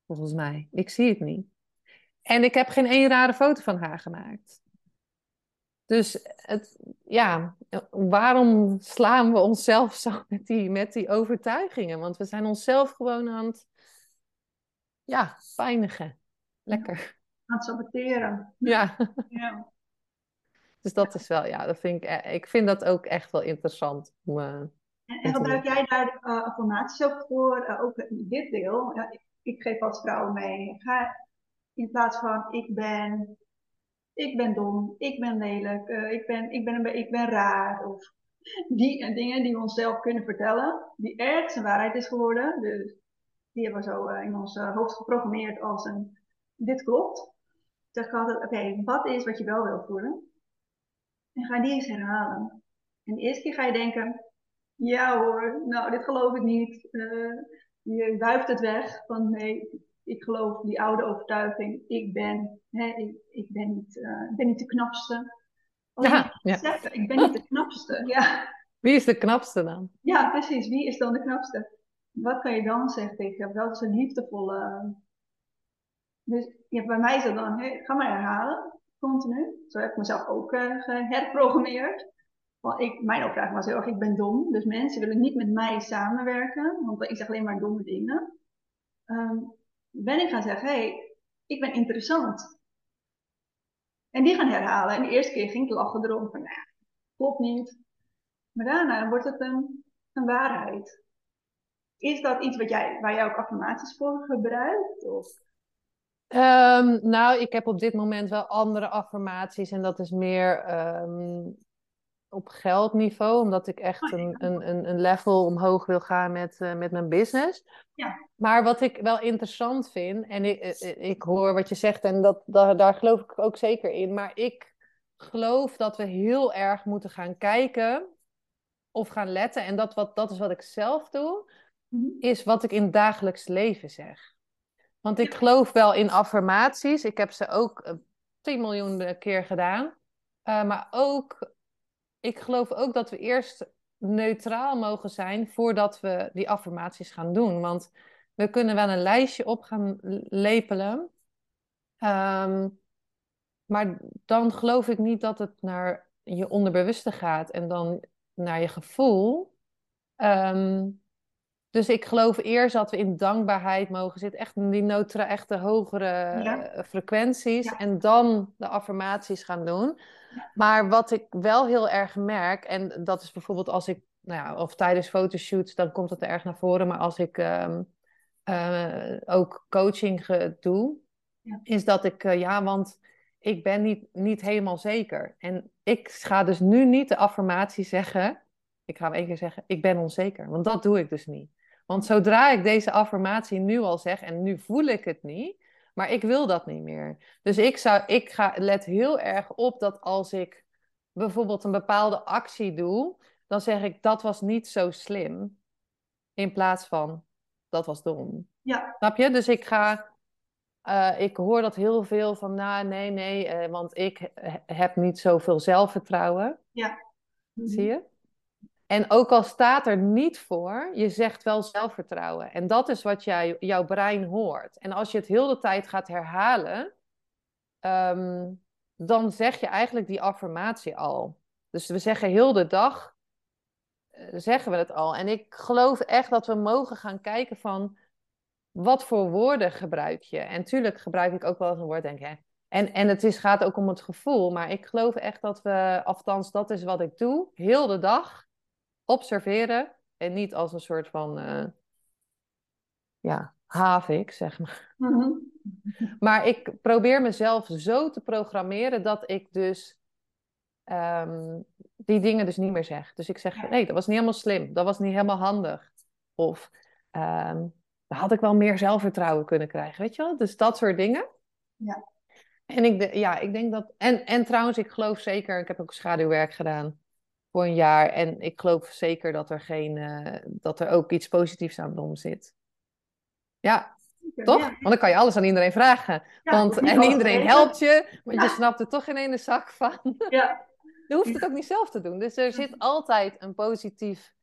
Speaker 1: volgens mij, ik zie het niet. En ik heb geen één rare foto van haar gemaakt. Dus het, ja, waarom slaan we onszelf zo met die, met die overtuigingen? Want we zijn onszelf gewoon aan het ja, pijnigen. Lekker.
Speaker 2: Aan het saboteren.
Speaker 1: Ja. ja. Dus dat is wel, ja, dat vind ik, eh, ik vind dat ook echt wel interessant. Om, uh,
Speaker 2: en, gebruik jij daar uh, affirmaties ook voor? Uh, ook in dit deel. Ik, ik, geef als vrouw mee. Ga in plaats van ik ben, ik ben dom, ik ben lelijk, ik, ben, ik, ben een, ik ben raar. Of die dingen die we onszelf kunnen vertellen, die ergens een waarheid is geworden. Dus die hebben we zo uh, in ons uh, hoofd geprogrammeerd als een dit klopt. Zeg ik altijd, oké, wat is wat je wel wil voelen? En ga die eens herhalen. En de eerste keer ga je denken, ja hoor, nou dit geloof ik niet. Uh, je wuift het weg van nee, ik geloof die oude overtuiging, ik ben, hè, ik, ik ben, niet, ik ben niet de knapste.
Speaker 1: Oh, ja,
Speaker 2: ik ben niet de knapste, ja.
Speaker 1: Wie is de knapste dan?
Speaker 2: Ja, precies. Wie is dan de knapste? Wat kan je dan zeggen tegen Dat is liefdevolle Dus ja, bij mij is dat dan, ga maar herhalen, continu. Zo heb ik mezelf ook uh, geherprogrammeerd. Want ik, mijn opdracht was heel erg, ik ben dom. Dus mensen willen niet met mij samenwerken, want ik zeg alleen maar domme dingen. Um, ben ik gaan zeggen, hé, hey, ik ben interessant. En die gaan herhalen. En de eerste keer ging ik lachen erom van, nou, klopt niet. Maar daarna wordt het een, een waarheid. Is dat iets wat jij, waar jij ook affirmaties voor gebruikt? Of?
Speaker 1: Um, nou, ik heb op dit moment wel andere affirmaties en dat is meer um, op geldniveau, omdat ik echt oh, een, een, een level omhoog wil gaan met, uh, met mijn business.
Speaker 2: Ja.
Speaker 1: Maar wat ik wel interessant vind, en ik, eh, eh, ik hoor wat je zegt en dat, daar, daar geloof ik ook zeker in, maar ik geloof dat we heel erg moeten gaan kijken of gaan letten, en dat, wat, dat is wat ik zelf doe. Is wat ik in het dagelijks leven zeg. Want ik geloof wel in affirmaties. Ik heb ze ook 10 miljoen keer gedaan. Uh, maar ook ik geloof ook dat we eerst neutraal mogen zijn voordat we die affirmaties gaan doen. Want we kunnen wel een lijstje op gaan lepelen. Ehm, maar dan geloof ik niet dat het naar je onderbewuste gaat en dan naar je gevoel. Ehm, dus ik geloof eerst dat we in dankbaarheid mogen zitten, echt in die echte hogere frequenties. En dan de affirmaties gaan doen. Maar wat ik wel heel erg merk, en dat is bijvoorbeeld als ik, nou ja, of tijdens fotoshoots, dan komt het er erg naar voren. Maar als ik ehm, eh, ook coaching doe, is dat ik, uh, ja, want ik ben niet, niet helemaal zeker. En ik ga dus nu niet de affirmatie zeggen, ik ga hem één keer zeggen, ik ben onzeker. Want dat doe ik dus niet. Want zodra ik deze affirmatie nu al zeg en nu voel ik het niet, maar ik wil dat niet meer. Dus ik, zou, ik ga, let heel erg op dat als ik bijvoorbeeld een bepaalde actie doe, dan zeg ik dat was niet zo slim. In plaats van dat was dom.
Speaker 2: Ja.
Speaker 1: Snap je? Dus ik ga. Uh, ik hoor dat heel veel van, nou nee, nee, uh, want ik heb niet zoveel zelfvertrouwen.
Speaker 2: Ja.
Speaker 1: Zie je? En ook al staat er niet voor, je zegt wel zelfvertrouwen. En dat is wat jij, jouw brein hoort. En als je het heel de tijd gaat herhalen, ehm, dan zeg je eigenlijk die affirmatie al. Dus we zeggen heel de dag, uh, zeggen we het al. En ik geloof echt dat we mogen gaan kijken van, wat voor woorden gebruik je? En tuurlijk gebruik ik ook wel eens een woord, denk ik. En, en het is, gaat ook om het gevoel. Maar ik geloof echt dat we, althans dat is wat ik doe, heel de dag observeren en niet als een soort van uh, ja, havik, zeg maar. Mhm. Maar ik probeer mezelf zo te programmeren dat ik dus ehm, die dingen dus niet meer zeg. Dus ik zeg, nee, dat was niet helemaal slim, dat was niet helemaal handig. Of um, daar had ik wel meer zelfvertrouwen kunnen krijgen, weet je wel? Dus dat soort dingen.
Speaker 2: Ja.
Speaker 1: En ik, ja, ik denk dat. En, en trouwens, ik geloof zeker, ik heb ook schaduwwerk gedaan voor een jaar. En ik geloof zeker dat er, geen, uh, dat er ook iets positiefs aan om zit. Ja, toch? Want dan kan je alles aan iedereen vragen. want, en iedereen helpt je, want je snapt er toch geen ene zak van.
Speaker 2: Ja.
Speaker 1: Je hoeft het ook niet zelf te doen. Dus er zit altijd een positief.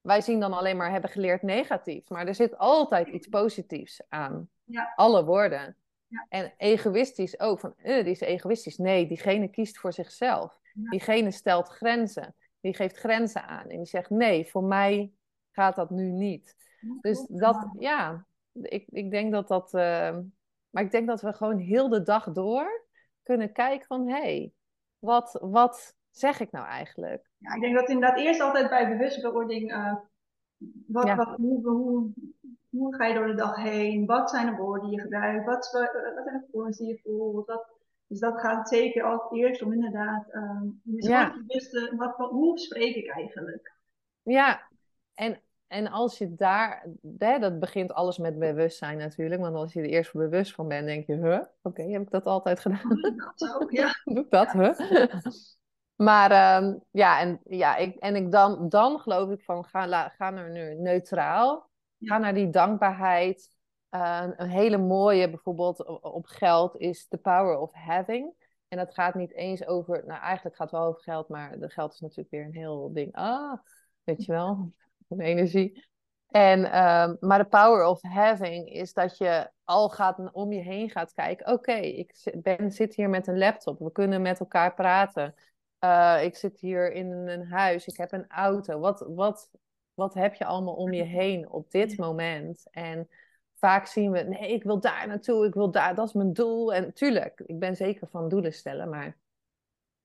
Speaker 1: Wij zien dan alleen maar hebben geleerd negatief. Maar er zit altijd iets positiefs aan.
Speaker 2: Ja.
Speaker 1: Alle woorden. En egoïstisch ook. Van, uh, die is egoïstisch. Nee, diegene kiest voor zichzelf. Diegene stelt grenzen. Die geeft grenzen aan. En die zegt: nee, voor mij gaat dat nu niet. Dus dat, ja, ik, ik denk dat dat. Uh, maar ik denk dat we gewoon heel de dag door kunnen kijken van hé, hey, wat, wat zeg ik nou eigenlijk?
Speaker 2: Ja, ik denk dat inderdaad eerst altijd bij bewustwording. Uh, wat, wat, hoe, hoe, hoe ga je door de dag heen? Wat zijn de woorden die je gebruikt? Wat, wat zijn de gevoelens die je voelt? Wat, dus dat gaat zeker als eerst om inderdaad um, ja. wat, wat, hoe spreek ik eigenlijk?
Speaker 1: Ja, en, en als je daar, hè, dat begint alles met bewustzijn natuurlijk, want als je er eerst bewust van bent, denk je, huh, oké, heb ik dat altijd gedaan?
Speaker 2: Dat ook, ja.
Speaker 1: Doe ik dat, huh? Maar um, ja, en, ja ik, en ik dan, dan geloof ik van ga, la, ga naar nu neutraal. Ga naar die dankbaarheid. Uh, een hele mooie, bijvoorbeeld op geld, is The Power of Having. En dat gaat niet eens over, nou eigenlijk gaat het wel over geld, maar de geld is natuurlijk weer een heel ding. Ah, weet je wel, van energie. En, ehm, maar de power of having is dat je al gaat, om je heen gaat kijken. Oké, ik ben, zit hier met een laptop. We kunnen met elkaar praten. Uh, ik zit hier in een huis. Ik heb een auto. Wat, wat, wat heb je allemaal om je heen op dit moment? En vaak zien we, nee, ik wil daar naartoe. Ik wil daar, dat is mijn doel. En tuurlijk, ik ben zeker van doelen stellen. Maar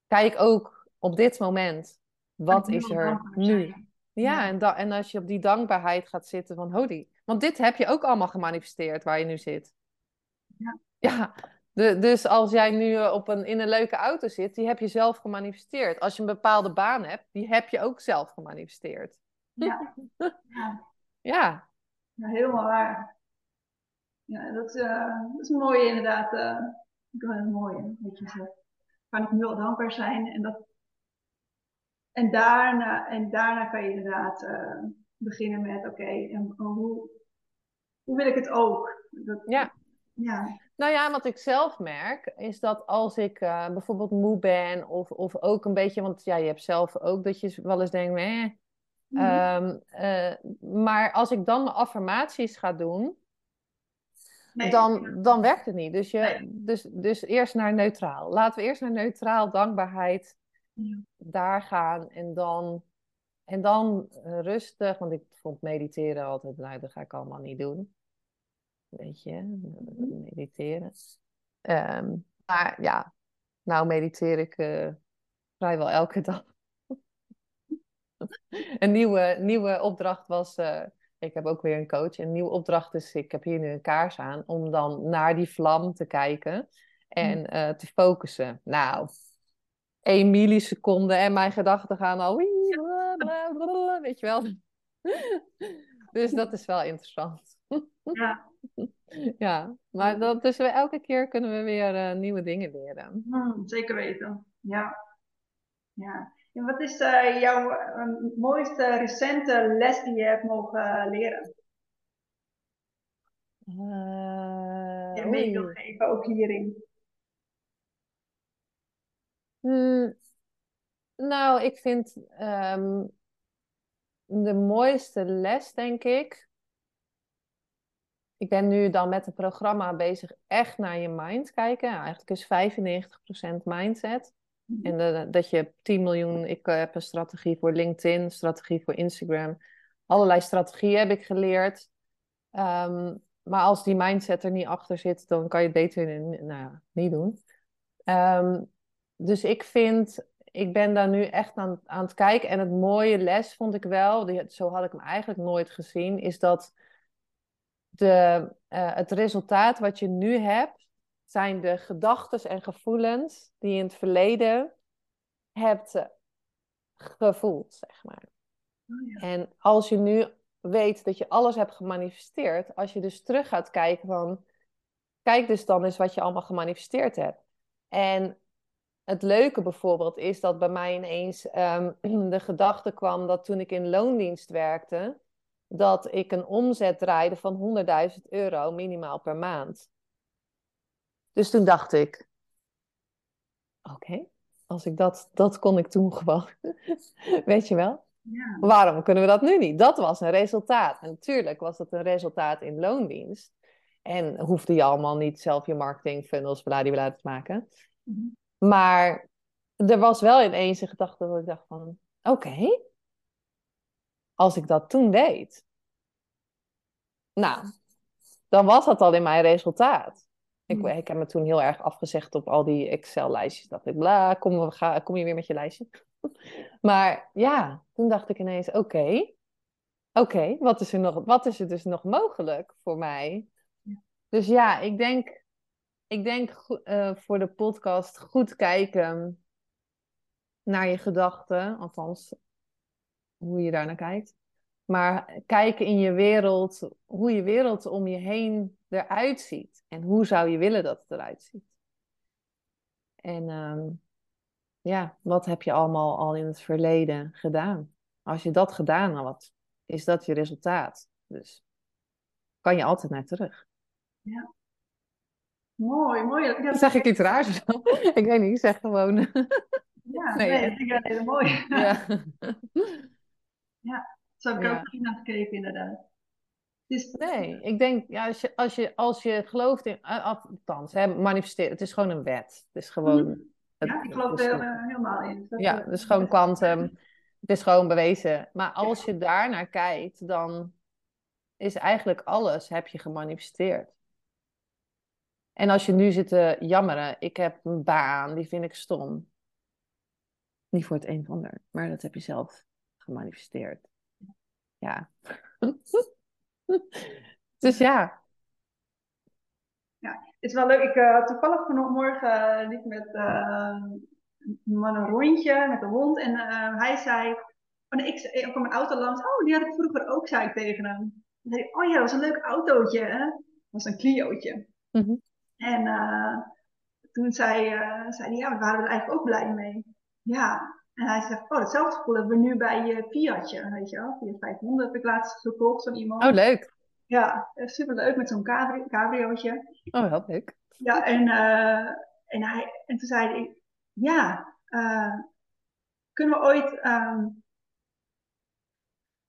Speaker 1: kijk ook op dit moment. Wat is er nu? Ja, En, en als je op die dankbaarheid gaat zitten van, holy, want dit heb je ook allemaal gemanifesteerd waar je nu zit.
Speaker 2: Ja.
Speaker 1: Ja, de, dus als jij nu eh, op een, in een leuke auto zit, die heb je zelf gemanifesteerd. Als je een bepaalde baan hebt, die heb je ook zelf gemanifesteerd.
Speaker 2: Ja. ja.
Speaker 1: ja.
Speaker 2: ja. helemaal waar. Ja, dat, uh, dat is mooi inderdaad. Uh, dat is mooi, wat je. Kan ik al dankbaar zijn en dat en daarna, en daarna kan je inderdaad uh, beginnen met, oké, en hoe, hoe wil ik het ook? Dat,
Speaker 1: ja.
Speaker 2: ja.
Speaker 1: Nou ja, wat ik zelf merk, is dat als ik uh, bijvoorbeeld moe ben, of, of ook een beetje, want ja, je hebt zelf ook dat je wel eens denkt, eh, mm-hmm. uh, maar als ik dan mijn affirmaties ga doen, nee. dan, dan werkt het niet. Dus, je, nee. dus, dus eerst naar neutraal. Laten we eerst naar neutraal, dankbaarheid, daar gaan en dan, en dan rustig, want ik vond mediteren altijd, nou, dat ga ik allemaal niet doen. Weet je, mhm. mediteren. Um, maar ja, nou mediteer ik uh, vrijwel elke dag. een nieuwe, nieuwe opdracht was, uh, ik heb ook weer een coach, een nieuwe opdracht is, ik heb hier nu een kaars aan, om dan naar die vlam te kijken en uh, te focussen. Nou, 1 milliseconde en mijn gedachten gaan al. Weet je wel. Dus dat is wel interessant.
Speaker 2: Ja.
Speaker 1: Ja, maar dat, dus we, elke keer kunnen we weer uh, nieuwe dingen leren.
Speaker 2: Hmm, zeker weten, ja. ja. En wat is uh, jouw uh, mooiste recente les die je hebt mogen leren? ja, mee wil geven, ook hierin.
Speaker 1: Hmm, nou, ik vind um, de mooiste les, denk ik. Ik ben nu dan met het programma bezig echt naar je mind kijken. Eigenlijk is 95% mindset. Mhm. En de, dat je 10 miljoen, ik eh, heb een strategie voor LinkedIn, strategie voor Instagram. Allerlei strategieën heb ik geleerd. Um, maar als die mindset er niet achter zit, dan kan je het beter nou, niet doen. Um, dus ik vind, ik ben daar nu echt aan, aan het kijken. En het mooie les vond ik wel, die, zo had ik hem eigenlijk nooit gezien, is dat de, uh, het resultaat wat je nu hebt, zijn de gedachten en gevoelens die je in het verleden hebt eh, gevoeld, zeg maar.
Speaker 2: Oh ja.
Speaker 1: En als je nu weet dat je alles hebt gemanifesteerd, als je dus terug gaat kijken van, kijk dus dan eens wat je allemaal gemanifesteerd hebt. En het leuke bijvoorbeeld is dat bij mij ineens um, de gedachte kwam dat toen ik in loondienst werkte, dat ik een omzet draaide van 100.000 euro minimaal per maand. Dus toen dacht ik, oké, als ik dat, dat kon ik toen gewoon, weet je wel?
Speaker 2: Ja.
Speaker 1: Waarom kunnen we dat nu niet? Dat was een resultaat. En natuurlijk was dat een resultaat in loondienst. En hoefde je allemaal niet zelf je marketing funnels bladibla te maken.
Speaker 2: Mm -hmm.
Speaker 1: Maar er was wel ineens een gedachte dat ik dacht van... Oké, als ik dat toen deed... Nou, dan was dat al in mijn resultaat. Ik,
Speaker 2: Hmm.
Speaker 1: ik heb me toen heel erg afgezegd op al die Excel-lijstjes. Dacht ik, bla, kom, we gaan, kom je weer met je lijstje. maar ja, toen dacht ik ineens, oké. Oké, wat is er nog, wat is er dus nog mogelijk voor mij?
Speaker 2: Ja.
Speaker 1: Dus ja, ik denk ik denk uh, voor de podcast goed kijken naar je gedachten, althans hoe je daar naar kijkt. Maar kijken in je wereld, hoe je wereld om je heen eruit ziet. En hoe zou je willen dat het eruit ziet. En um, ja, wat heb je allemaal al in het verleden gedaan? Als je dat gedaan had, is dat je resultaat. Dus kan je altijd naar terug.
Speaker 2: Ja. Mooi, mooi. Ja,
Speaker 1: zeg ik iets raars? ik weet niet, ik zeg gewoon.
Speaker 2: ja, nee, nee, dat vind ik heel mooi.
Speaker 1: ja.
Speaker 2: ja, zo heb ik
Speaker 1: Ja.
Speaker 2: ook niet naar gekeken, inderdaad. Dus,
Speaker 1: Nee, ik denk, ja, als, je, als, je, als je gelooft in, eh, althans, hè, manifesteren, het is gewoon een wet. Het is gewoon...
Speaker 2: Mhm.
Speaker 1: het-
Speaker 2: ja, ik geloof er eh, helemaal in. Dat,
Speaker 1: Ja,
Speaker 2: eh,
Speaker 1: het is gewoon kwantum. Het is gewoon bewezen. Maar als je daar naar kijkt, dan is eigenlijk alles heb je gemanifesteerd. En als je nu zit te jammeren, ik heb een baan, die vind ik stom. Niet voor het een of ander, maar dat heb je zelf gemanifesteerd. Ja. Dus ja.
Speaker 2: Het is wel leuk. Ik eh, toevallig vanmorgen uh, liep met eh, een man een rondje met de hond. En eh, hij zei, oh, nee, ik, ik kwam een auto langs. Oh, die had ik vroeger ook, zei ik tegen hem. En zei, hij, oh ja, dat was een leuk autootje. Hè? Dat was een Clio'tje.
Speaker 1: Mhm.
Speaker 2: En eh, toen zei, eh, zei hij, ja, we waren er eigenlijk ook blij mee. Ja. En hij zegt, oh, hetzelfde gevoel hebben we nu bij je Fiatje, weet je wel. Fiat 500 heb ik laatst gekocht van iemand.
Speaker 1: Oh, leuk.
Speaker 2: Ja, super leuk met zo'n cabri cabriootje.
Speaker 1: Oh, heel leuk.
Speaker 2: Ja, en, eh, en, hij, en toen zei hij, ja, eh, kunnen we ooit... ehm,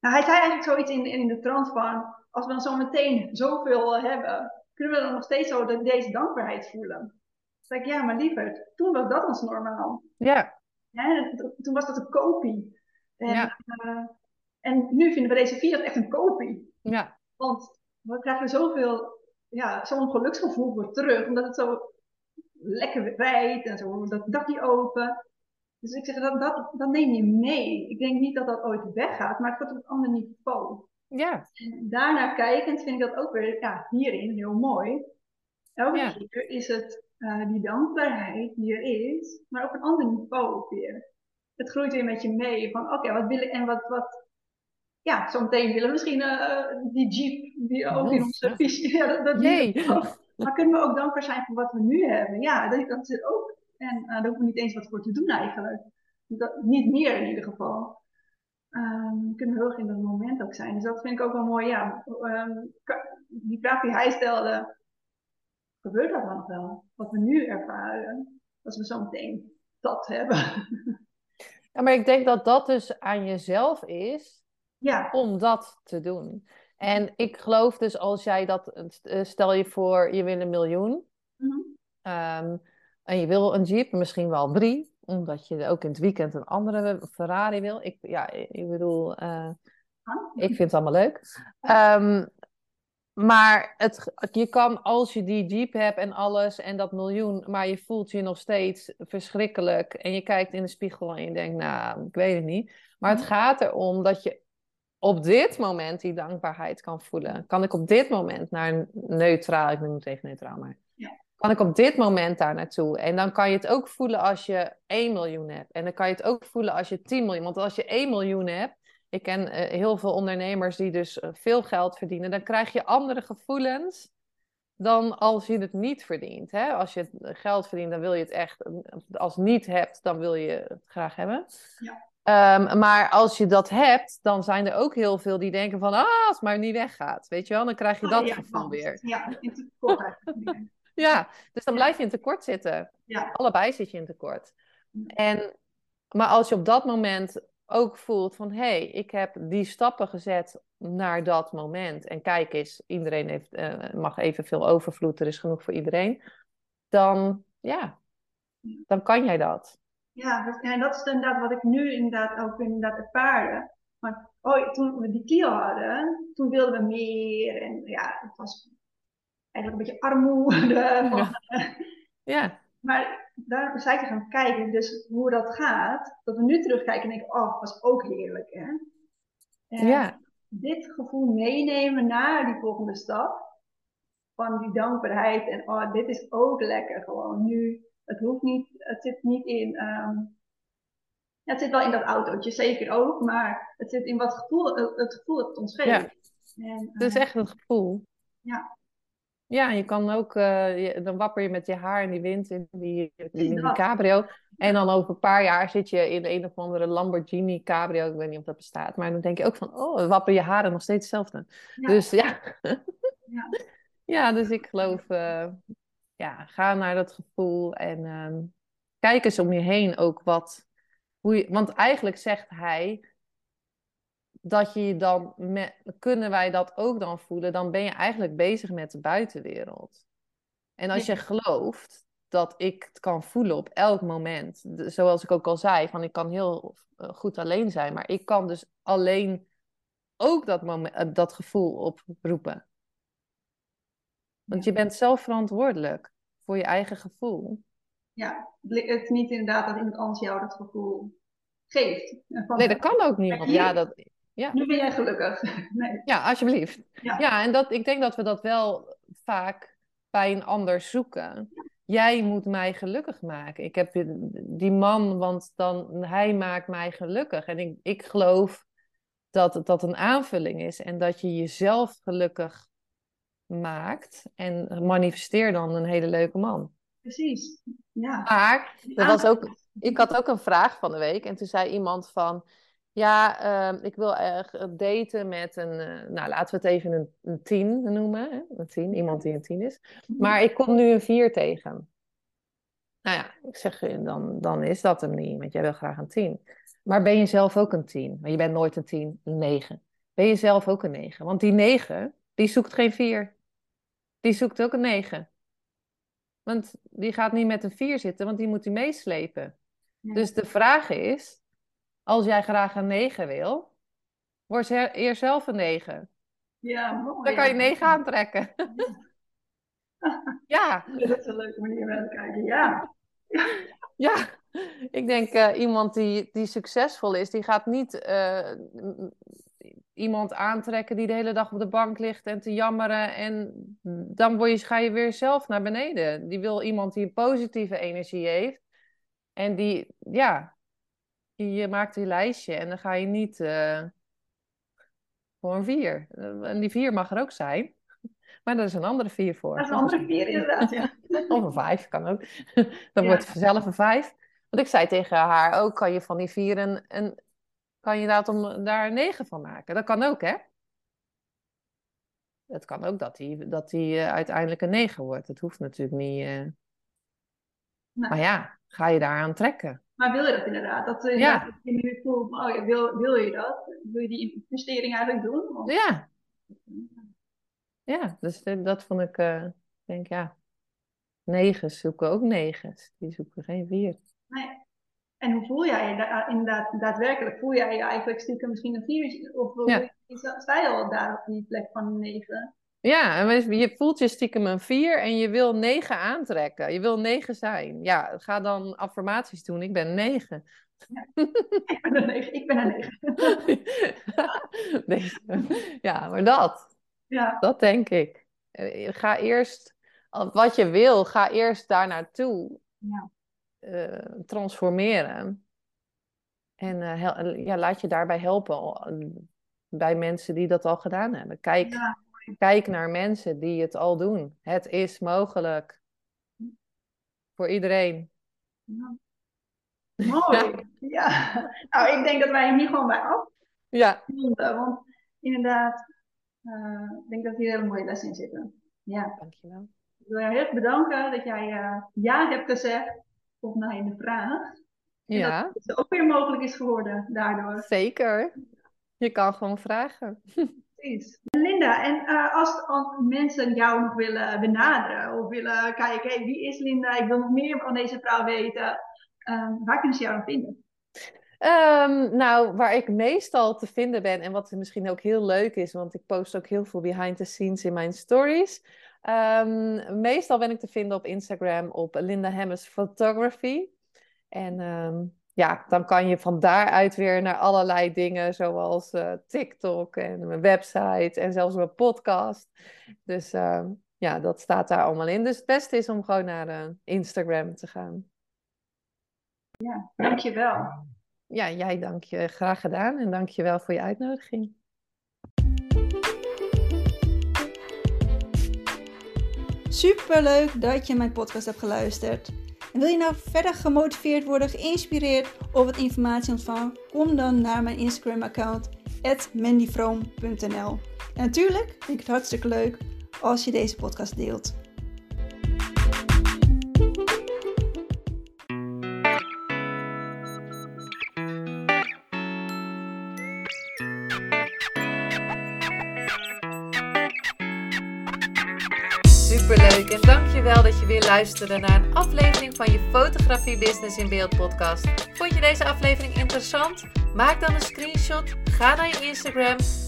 Speaker 2: Nou, hij zei eigenlijk zoiets in, in de trant van, als we dan zo meteen zoveel hebben, kunnen we dan nog steeds zo de, deze dankbaarheid voelen? Toen zei ik, ja, maar lieverd, toen was dat ons normaal.
Speaker 1: Ja,
Speaker 2: Hè? Toen was dat een kopie. En,
Speaker 1: Ja.
Speaker 2: eh, en nu vinden we deze Fiat echt een kopie.
Speaker 1: ja,
Speaker 2: Want we krijgen zoveel, ja, zo'n geluksgevoel voor terug, omdat het zo lekker rijdt en zo dat dakje open. Dus ik zeg, dat, dat, dat neem je mee. Ik denk niet dat dat ooit weggaat, maar het wordt op een ander niveau.
Speaker 1: ja,
Speaker 2: En daarnaar kijkend vind ik dat ook weer, ja, hierin heel mooi. Elke
Speaker 1: Ja.
Speaker 2: keer is het eh, die dankbaarheid die er is, maar op een ander niveau ook weer. Het groeit weer met je mee van, oké, wat wil ik en wat, wat, ja, zometeen willen we misschien eh, die jeep die ook in onze visie, ja, dat, willen we ook. Maar kunnen we ook dankbaar zijn voor wat we nu hebben? Ja, dat, dat is ook. En eh, daar hoeven we niet eens wat voor te doen eigenlijk. Dat, niet meer in ieder geval. Ehm, kunnen we heel erg in dat moment ook zijn. Dus dat vind ik ook wel mooi. Ja, ehm, die vraag die hij stelde, gebeurt dat dan nog wel? Wat we nu ervaren, als we zo meteen dat hebben.
Speaker 1: Ja, maar ik denk dat dat dus aan jezelf is
Speaker 2: ja,
Speaker 1: om dat te doen. En ik geloof dus als jij dat, eh, stel je voor, je wil een miljoen.
Speaker 2: Mhm.
Speaker 1: ehm, en je wil een Jeep, misschien wel drie, omdat je ook in het weekend een andere Ferrari wil. Ik, ja, ik bedoel, eh,
Speaker 2: Kan.
Speaker 1: ik vind het allemaal leuk. Ehm, maar het, je kan, als je die Jeep hebt en alles en dat miljoen, maar je voelt je nog steeds verschrikkelijk en je kijkt in de spiegel en je denkt, nou, ik weet het niet. Maar het gaat erom dat je op dit moment die dankbaarheid kan voelen. Kan ik op dit moment naar een neutraal, ik noem het even neutraal, maar
Speaker 2: Ja.
Speaker 1: kan ik op dit moment daar naartoe? En dan kan je het ook voelen als je 1 miljoen hebt. En dan kan je het ook voelen als je 10 miljoen. Want als je 1 miljoen hebt, ik ken eh, heel veel ondernemers die dus eh, veel geld verdienen, dan krijg je andere gevoelens dan als je het niet verdient. Hè? Als je het geld verdient, dan wil je het echt. Als je het niet hebt, dan wil je het graag hebben.
Speaker 2: Ja.
Speaker 1: Ehm, maar als je dat hebt, dan zijn er ook heel veel die denken van, ah, als het maar niet weggaat, weet je wel, dan krijg je dat
Speaker 2: Oh, ja,
Speaker 1: gevoel weer.
Speaker 2: Ja, in tekort.
Speaker 1: Ja, dus dan blijf je in tekort zitten.
Speaker 2: Ja.
Speaker 1: Allebei zit je in tekort.
Speaker 2: Ja.
Speaker 1: En, maar als je op dat moment ook voelt van, hé, hey, ik heb die stappen gezet naar dat moment. En kijk eens, iedereen heeft, eh, mag evenveel overvloed, er is genoeg voor iedereen. Dan, ja, dan kan jij dat.
Speaker 2: Ja, en dat is inderdaad wat ik nu inderdaad ook inderdaad ervaarde. Maar oh, toen we die Clio hadden, toen wilden we meer. En ja, het was eigenlijk een beetje armoede. van-
Speaker 1: Ja,
Speaker 2: Maar daar zijn we gaan kijken, dus hoe dat gaat. Dat we nu terugkijken en denken, oh, was ook heerlijk, hè. En
Speaker 1: ja,
Speaker 2: dit gevoel meenemen naar die volgende stap. Van die dankbaarheid en oh, dit is ook lekker gewoon nu. Het hoeft niet, het zit niet in, ehm, ja, het zit wel in dat autootje, zeker ook, maar het zit in wat gevoel, het, gevoel dat het ons geeft.
Speaker 1: Ja.
Speaker 2: En,
Speaker 1: het is
Speaker 2: eh,
Speaker 1: echt het gevoel.
Speaker 2: Ja.
Speaker 1: Ja, je kan ook, eh, je- dan wapper je met je haar in die wind in die, in die cabrio. En dan over een paar jaar zit je in een of andere Lamborghini cabrio. Ik weet niet of dat bestaat. Maar dan denk je ook van, oh, wapper je haren nog steeds hetzelfde.
Speaker 2: Ja.
Speaker 1: Dus ja.
Speaker 2: Ja.
Speaker 1: ja, dus ik geloof, eh, ja, ga naar dat gevoel. En ehm, kijk eens om je heen ook wat, hoe je, want eigenlijk zegt hij, dat je je dan, met, kunnen wij dat ook dan voelen, dan ben je eigenlijk bezig met de buitenwereld. En als je gelooft dat ik het kan voelen op elk moment, zoals ik ook al zei, van ik kan heel eh, goed alleen zijn, maar ik kan dus alleen ook dat, moment, eh, dat gevoel oproepen. Want je bent zelf verantwoordelijk voor je eigen gevoel.
Speaker 2: Ja, het is niet inderdaad dat iemand anders jou dat gevoel geeft.
Speaker 1: Nee, dat kan ook niet. ja, dat,
Speaker 2: ja. Nu ben jij gelukkig. Nee.
Speaker 1: Ja, alsjeblieft. Ja, ja en dat, ik denk dat we dat wel vaak bij een ander zoeken. Jij moet mij gelukkig maken. Ik heb die man, want dan, hij maakt mij gelukkig. En ik, ik geloof dat dat een aanvulling is en dat je jezelf gelukkig maakt en manifesteer dan een hele leuke man.
Speaker 2: Precies, ja.
Speaker 1: Maar er was ook, ik had ook een vraag van de week en toen zei iemand van, ja, uh, ik wil erg daten met een, uh, nou laten we het even een, een tien noemen, hè? een tien, iemand die een tien is. Mhm. Maar ik kom nu een vier tegen. Nou ja, ik zeg, dan, dan is dat hem niet, want jij wil graag een tien. Maar ben je zelf ook een tien? Maar je bent nooit een tien, een negen. Ben je zelf ook een negen? Want die negen, die zoekt geen vier. Die zoekt ook een negen. Want die gaat niet met een vier zitten, want die moet hij meeslepen. Dus de vraag is, als jij graag een 9 wil, word eerst zelf een 9.
Speaker 2: Ja, mooi.
Speaker 1: Dan kan je 9 aantrekken. ja.
Speaker 2: Dat is een leuke manier om te kijken, ja.
Speaker 1: ja, ik denk uh, iemand die, die succesvol is, die gaat niet uh, iemand aantrekken die de hele dag op de bank ligt en te jammeren. En dan word je, ga je weer zelf naar beneden. Die wil iemand die een positieve energie heeft. En die, ja, je maakt een lijstje en dan ga je niet uh, voor een vier. En die vier mag er ook zijn. Maar daar is een andere vier voor.
Speaker 2: Dat is een andere vier inderdaad, ja.
Speaker 1: of een vijf, kan ook. Dan wordt het vanzelf een vijf. Want ik zei tegen haar ook, kan je van die vier een, een kandidaat om daar een negen van maken. Dat kan ook, hè? Het kan ook dat die, dat die uh, uiteindelijk een negen wordt. Dat hoeft natuurlijk niet. Uh... Maar ja, ga je daaraan trekken?
Speaker 2: Maar wil je dat inderdaad? Dat, uh, ja. dat je nu voelt, oh ja, wil, wil je dat? Wil je die investering eigenlijk doen?
Speaker 1: Of... Ja. Ja, dus dat vond ik, uh, denk ja, negen zoeken ook negens. Die zoeken geen vier.
Speaker 2: Nee. En hoe voel jij je da inderdaad, daadwerkelijk? Voel jij je eigenlijk stiekem misschien een vier? Of ja. sta je al daar op die plek van negen?
Speaker 1: Ja, en je voelt je stiekem een vier en je wil negen aantrekken. Je wil negen zijn. Ja, ga dan affirmaties doen. Ik ben negen.
Speaker 2: Ja, ik ben een negen. Ik ben een
Speaker 1: negen. ja, maar dat. Ja. Dat denk ik. Eh, ga eerst, wat je wil, ga eerst daar naartoe. Ja. Uh, transformeren. En uh, ja, laat je daarbij helpen bij mensen die dat al gedaan hebben. Kijk, ja. Kijk naar mensen die het al doen. Het is mogelijk. Voor iedereen.
Speaker 2: Ja. Mooi. Ja. Nou, ik denk dat wij hier gewoon bij af.
Speaker 1: Ja.
Speaker 2: Want inderdaad, uh, ik denk dat hier hele mooie lessen in zitten. Ja.
Speaker 1: Dankjewel.
Speaker 2: Ik wil jou heel bedanken dat jij uh, ja hebt gezegd op mijn vraag. En ja. dat het ook weer mogelijk is geworden daardoor.
Speaker 1: Zeker. Je kan gewoon vragen.
Speaker 2: Precies. Linda, en uh, als, mensen jou nog willen benaderen of willen kijken, hey, wie is Linda? Ik wil nog meer van deze vrouw weten. Um, waar kunnen ze jou vinden?
Speaker 1: Um, nou, waar ik meestal te vinden ben en wat misschien ook heel leuk is, want ik post ook heel veel behind the scenes in mijn stories. Um, meestal ben ik te vinden op Instagram op Linda Hemmers Photography. En ja, dan kan je van daaruit weer naar allerlei dingen, zoals uh, TikTok en mijn website en zelfs mijn podcast. Dus uh, ja, dat staat daar allemaal in. Dus het beste is om gewoon naar uh, Instagram te gaan.
Speaker 2: Ja, dankjewel.
Speaker 1: Ja, jij dank je. Graag gedaan en dank je wel voor je uitnodiging.
Speaker 2: Superleuk dat je mijn podcast hebt geluisterd. Wil je nou verder gemotiveerd worden, geïnspireerd of wat informatie ontvangen? Kom dan naar mijn Instagram account mandyvroom.nl En natuurlijk vind ik het hartstikke leuk als je deze podcast deelt.
Speaker 1: Luisterde naar een aflevering van je Fotografie Business in Beeld podcast. Vond je deze aflevering interessant? Maak dan een screenshot, ga naar je Instagram,